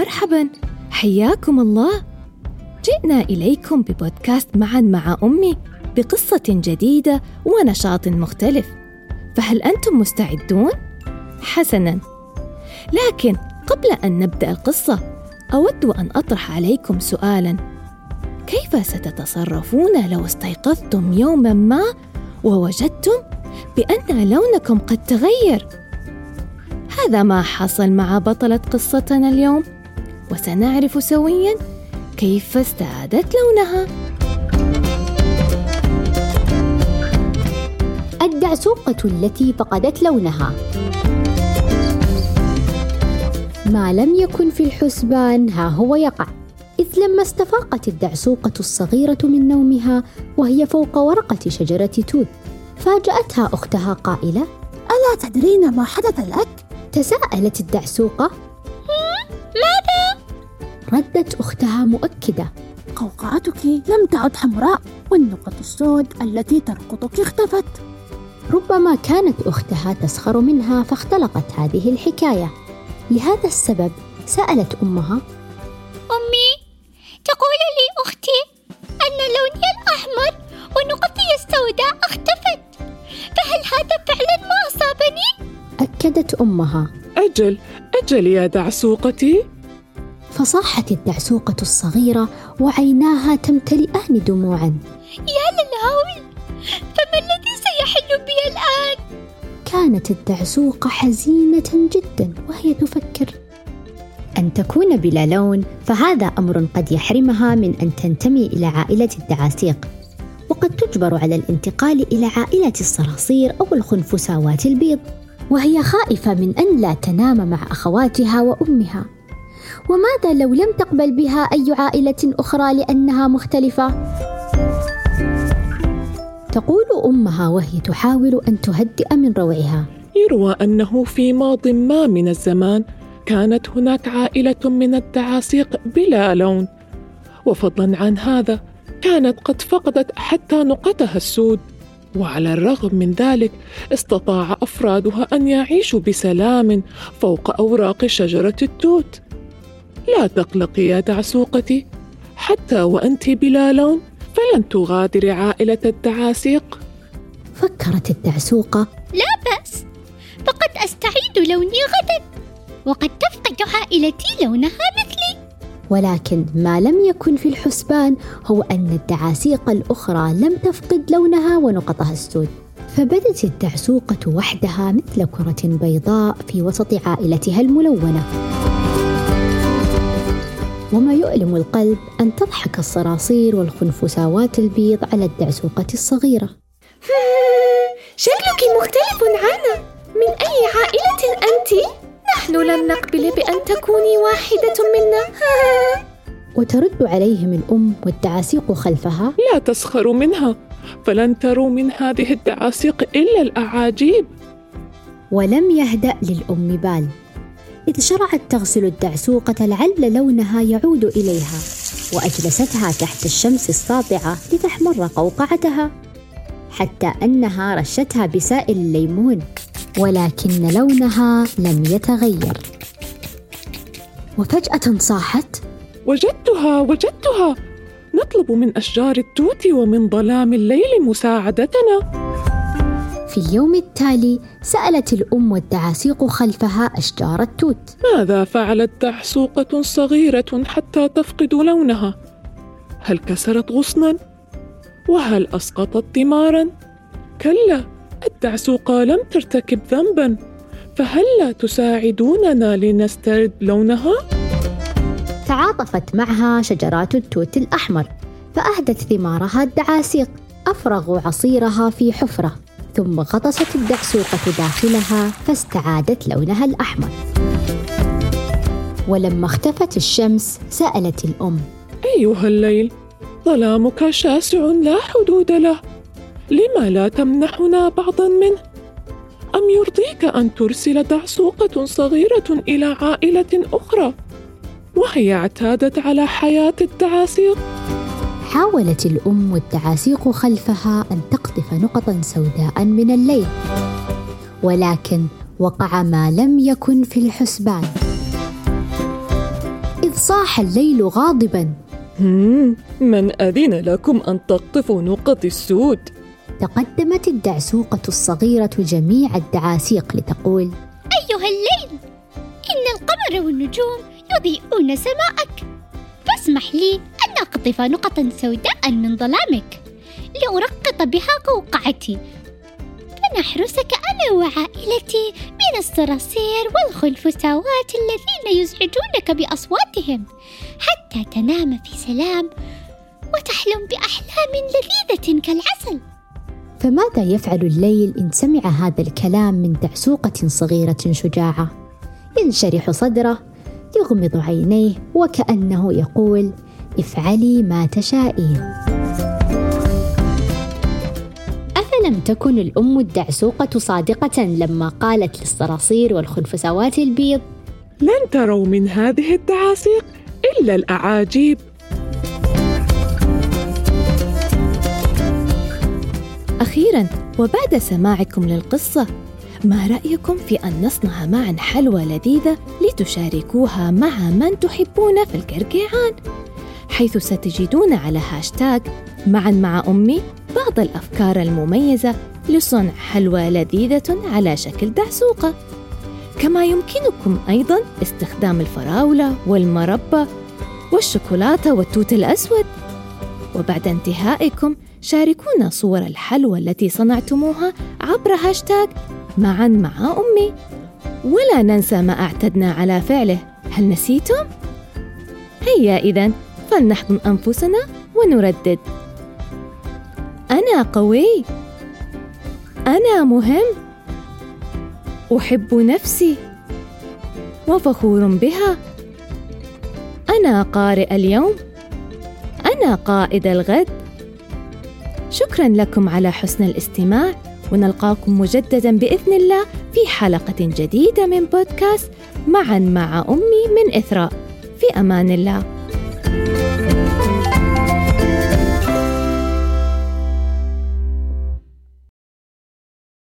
مرحبا. حياكم الله. جئنا إليكم ببودكاست معا مع أمي بقصة جديدة ونشاط مختلف. فهل أنتم مستعدون؟ حسنا. لكن قبل أن نبدأ القصة أود أن أطرح عليكم سؤالا. كيف ستتصرفون لو استيقظتم يوما ما ووجدتم بأن لونكم قد تغير؟ هذا ما حصل مع بطلة قصتنا اليوم. وسنعرف سويا كيف استعادت لونها الدعسوقة التي فقدت لونها ما لم يكن في الحسبان ها هو يقع إذ لما استفاقت الدعسوقة الصغيرة من نومها وهي فوق ورقة شجرة توت فاجأتها أختها قائلة ألا تدرين ما حدث لك؟ تساءلت الدعسوقة؟ ردت أختها مؤكدة. قوقعتك لم تعد حمراء والنقط السود التي ترقطك اختفت. ربما كانت أختها تسخر منها فاختلقت هذه الحكاية. لهذا السبب سألت أمها. أمي تقول لي أختي أن لوني الأحمر ونقطي السوداء اختفت. فهل هذا فعلا ما أصابني؟ أكدت أمها. أجل أجل يا دعسوقتي فصاحت الدعسوقة الصغيرة وعيناها تمتلئان دموعا. يا للهول فما الذي سيحل بي الآن؟ كانت الدعسوقة حزينة جدا وهي تفكر. أن تكون بلا لون فهذا أمر قد يحرمها من أن تنتمي إلى عائلة الدعاسيق. وقد تجبر على الانتقال إلى عائلة الصراصير أو الخنفساوات البيض. وهي خائفة من أن لا تنام مع أخواتها وأمها. وماذا لو لم تقبل بها أي عائلة أخرى لأنها مختلفة؟ تقول أمها وهي تحاول أن تهدئ من روعها. يروى أنه في ماض ما من الزمان كانت هناك عائلة من الدعاسيق بلا لون. وفضلا عن هذا كانت قد فقدت حتى نقطها السود. وعلى الرغم من ذلك استطاع أفرادها أن يعيشوا بسلام فوق أوراق شجرة التوت. لا تقلقي يا دعسوقتي حتى وأنت بلا لون فلن تغادري عائلة الدعاسيق. فكرت الدعسوقة لا بأس فقد أستعيد لوني غدا وقد تفقد عائلتي لونها مثلي. ولكن ما لم يكن في الحسبان هو أن الدعاسيق الأخرى لم تفقد لونها ونقطها السود. فبدت الدعسوقة وحدها مثل كرة بيضاء في وسط عائلتها الملونة. وما يؤلم القلب أن تضحك الصراصير والخنفساوات البيض على الدعسوقة الصغيرة. شكلك مختلف عنا من أي عائلة أنت؟ نحن لن نقبل بأن تكوني واحدة منا. وترد عليهم الأم والدعاسيق خلفها؟ لا تسخروا منها فلن تروا من هذه الدعاسيق إلا الأعاجيب. ولم يهدأ للأم بال. إذ شرعت تغسل الدعسوقة لعل لونها يعود إليها وأجلستها تحت الشمس الساطعة لتحمر قوقعتها حتى أنها رشتها بسائل الليمون ولكن لونها لم يتغير. وفجأة صاحت وجدتها وجدتها! نطلب من أشجار التوت ومن ظلام الليل مساعدتنا. في اليوم التالي سألت الأم والدعاسيق خلفها أشجار التوت. ماذا فعلت دعسوقه صغيرة حتى تفقد لونها؟ هل كسرت غصنا؟ وهل أسقطت ثمارا كلا الدعسوقه لم ترتكب ذنبا فهلا تساعدوننا لنسترد لونها؟ تعاطفت معها شجرات التوت الأحمر فأهدت ثمارها الدعاسيق أفرغوا عصيرها في حفرة. ثم غطست الدعسوقة داخلها فاستعادت لونها الأحمر. ولما اختفت الشمس سألت الأم أيها الليل ظلامك شاسع لا حدود له. لما لا تمنحنا بعضا منه؟ أم يرضيك أن ترسل دعسوقه صغيرة إلى عائلة أخرى وهي اعتادت على حياة الدعاسيق حاولت الأم والدعاسيق خلفها أن تقذف نقطا سوداء من الليل ولكن وقع ما لم يكن في الحسبان. صاح الليل غاضبا. من أذن لكم أن تقطفوا نقط السود؟ تقدمت الدعسوقة الصغيرة جميع الدعاسيق لتقول أيها الليل إن القمر والنجوم يضيئون سماءك. فاسمح لي أقطف نقطا سوداء من ظلامك. لأرقط بها قوقعتي. فنحرسك أنا وعائلتي من الصراصير والخنفساوات الذين يزعجونك بأصواتهم. حتى تنام في سلام وتحلم بأحلام لذيذة كالعسل. فماذا يفعل الليل إن سمع هذا الكلام من دعسوقة صغيرة شجاعة؟ ينشرح صدره يغمض عينيه وكأنه يقول افعلي ما تشائين أفلم تكن الأم الدعسوقة صادقة لما قالت للصراصير والخنفسوات البيض؟ لن تروا من هذه الدعاسيق إلا الأعاجيب. أخيرا وبعد سماعكم للقصة ما رأيكم في أن نصنع معا حلوى لذيذة لتشاركوها مع من تحبون في القرقيعان حيث ستجدون على هاشتاج معا مع أمي بعض الأفكار المميزة لصنع حلوى لذيذة على شكل دعسوقة. كما يمكنكم أيضا استخدام الفراولة والمربى والشوكولاتة والتوت الأسود. وبعد انتهائكم شاركونا صور الحلوى التي صنعتموها عبر هاشتاج معا مع أمي. ولا ننسى ما أعتدنا على فعله. هل نسيتم؟ هيا إذا فلنحضن أنفسنا ونردد. أنا قوي. أنا مهم. أحب نفسي. وفخور بها. أنا قارئ اليوم. أنا قائد الغد. شكرا لكم على حسن الاستماع. ونلقاكم مجددا بإذن الله في حلقة جديدة من بودكاست معا مع أمي من إثراء. في أمان الله. Música